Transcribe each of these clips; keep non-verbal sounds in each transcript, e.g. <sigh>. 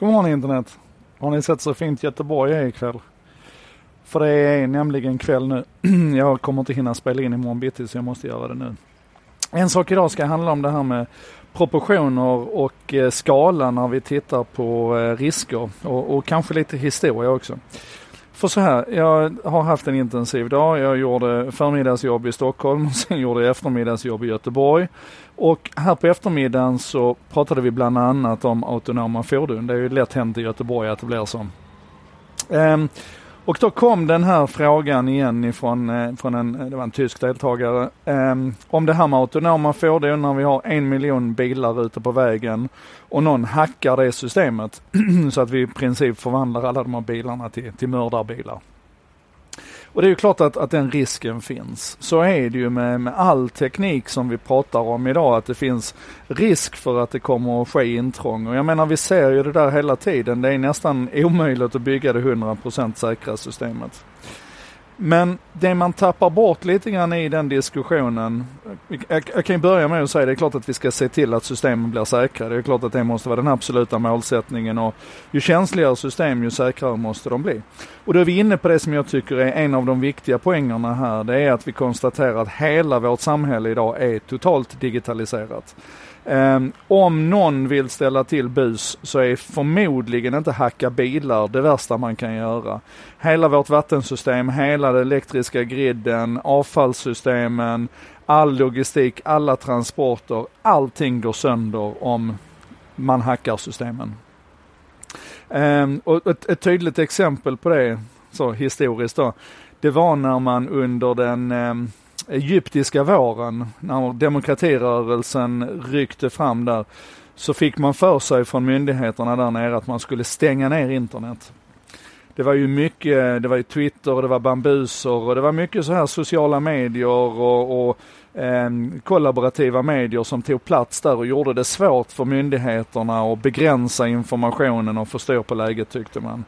Godmorgon internet. Har ni sett så fint Göteborg är ikväll? För det är nämligen kväll nu. <clears throat> jag kommer inte hinna spela in imorgon bitti så jag måste göra det nu. En sak idag ska handla om det här med proportioner och eh, skala när vi tittar på eh, risker och, och kanske lite historia också. För så här, jag har haft en intensiv dag. Jag gjorde förmiddagsjobb i Stockholm och <laughs> sen gjorde jag eftermiddagsjobb i Göteborg. Och här på eftermiddagen så pratade vi bland annat om autonoma fordon. Det är ju lätt hänt i Göteborg att det blir så. Ehm, och då kom den här frågan igen ifrån eh, från en, eh, det var en tysk deltagare, um, om det här med autonoma fordon när vi har en miljon bilar ute på vägen och någon hackar det systemet <clears throat> så att vi i princip förvandlar alla de här bilarna till, till mördarbilar. Och det är ju klart att, att den risken finns. Så är det ju med, med all teknik som vi pratar om idag, att det finns risk för att det kommer att ske intrång. Och jag menar, vi ser ju det där hela tiden. Det är nästan omöjligt att bygga det 100% säkra systemet. Men det man tappar bort lite grann i den diskussionen, jag, jag kan ju börja med att säga det är klart att vi ska se till att systemen blir säkra. Det är klart att det måste vara den absoluta målsättningen och ju känsligare system ju säkrare måste de bli. Och då är vi inne på det som jag tycker är en av de viktiga poängerna här. Det är att vi konstaterar att hela vårt samhälle idag är totalt digitaliserat. Um, om någon vill ställa till bus så är förmodligen inte hacka bilar det värsta man kan göra. Hela vårt vattensystem, hela den elektriska griden, avfallssystemen, all logistik, alla transporter, allting går sönder om man hackar systemen. Um, och ett, ett, tydligt exempel på det, så historiskt då, det var när man under den um, egyptiska våren, när demokratirörelsen ryckte fram där, så fick man för sig från myndigheterna där nere att man skulle stänga ner internet. Det var ju mycket, det var ju Twitter och det var bambuser och det var mycket så här sociala medier och, och eh, kollaborativa medier som tog plats där och gjorde det svårt för myndigheterna att begränsa informationen och få styr på läget tyckte man.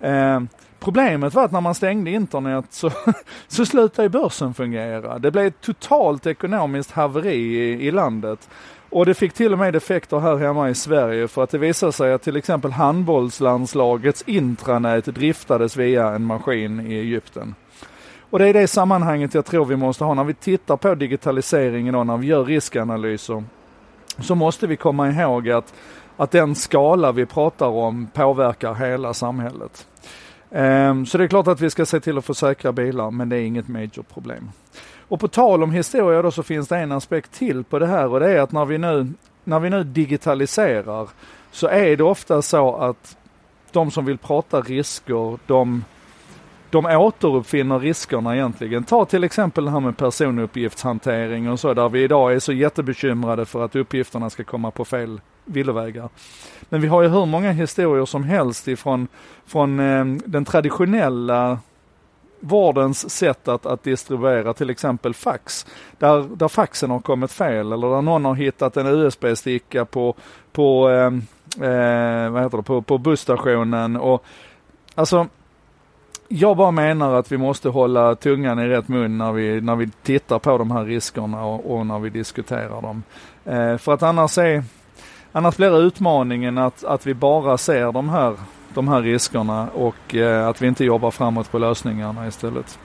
Eh, Problemet var att när man stängde internet så, <laughs> så slutade börsen fungera. Det blev ett totalt ekonomiskt haveri i, i landet. Och det fick till och med effekter här hemma i Sverige för att det visade sig att till exempel handbollslandslagets intranät driftades via en maskin i Egypten. Och det är det sammanhanget jag tror vi måste ha när vi tittar på digitaliseringen och när vi gör riskanalyser. Så måste vi komma ihåg att, att den skala vi pratar om påverkar hela samhället. Ehm, så det är klart att vi ska se till att få säkra bilar, men det är inget major problem. Och på tal om historia då så finns det en aspekt till på det här och det är att när vi nu, när vi nu digitaliserar så är det ofta så att de som vill prata risker, de, de återuppfinner riskerna egentligen. Ta till exempel det här med personuppgiftshantering och så där vi idag är så jättebekymrade för att uppgifterna ska komma på fel villovägar. Men vi har ju hur många historier som helst ifrån från, eh, den traditionella vårdens sätt att, att distribuera till exempel fax. Där, där faxen har kommit fel eller där någon har hittat en USB-sticka på, på, eh, eh, vad heter det, på, på busstationen. Och, alltså, jag bara menar att vi måste hålla tungan i rätt mun när vi, när vi tittar på de här riskerna och, och när vi diskuterar dem. Eh, för att annars är Annars blir det utmaningen att, att vi bara ser de här, de här riskerna och eh, att vi inte jobbar framåt på lösningarna istället.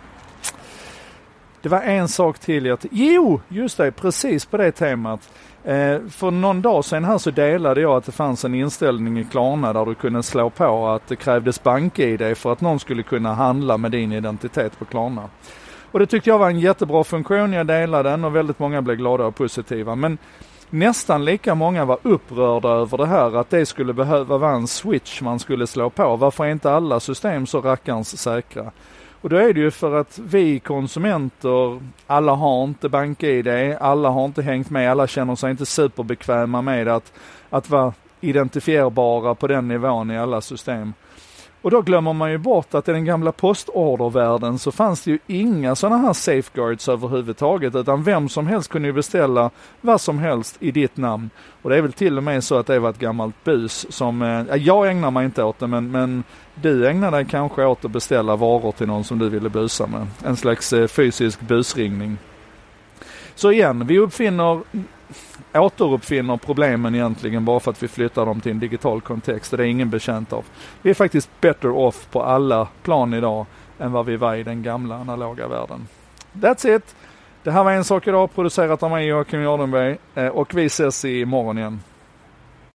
Det var en sak till jag... Jo, just det, precis på det temat. Eh, för någon dag sedan här så delade jag att det fanns en inställning i Klarna där du kunde slå på att det krävdes bank-id för att någon skulle kunna handla med din identitet på Klarna. Och det tyckte jag var en jättebra funktion, jag delade den och väldigt många blev glada och positiva. Men nästan lika många var upprörda över det här, att det skulle behöva vara en switch man skulle slå på. Varför är inte alla system så rackarns säkra? Och då är det ju för att vi konsumenter, alla har inte BankID, alla har inte hängt med, alla känner sig inte superbekväma med att, att vara identifierbara på den nivån i alla system. Och då glömmer man ju bort att i den gamla postordervärlden så fanns det ju inga sådana här safeguards överhuvudtaget utan vem som helst kunde ju beställa vad som helst i ditt namn. Och det är väl till och med så att det var ett gammalt bus som, eh, jag ägnar mig inte åt det men, men du ägnar dig kanske åt att beställa varor till någon som du ville busa med. En slags eh, fysisk busringning. Så igen, vi uppfinner återuppfinner problemen egentligen bara för att vi flyttar dem till en digital kontext och det är ingen bekänt av. Vi är faktiskt better off på alla plan idag än vad vi var i den gamla analoga världen. That's it! Det här var En sak idag producerat av mig Joakim Jardenberg eh, och vi ses imorgon igen.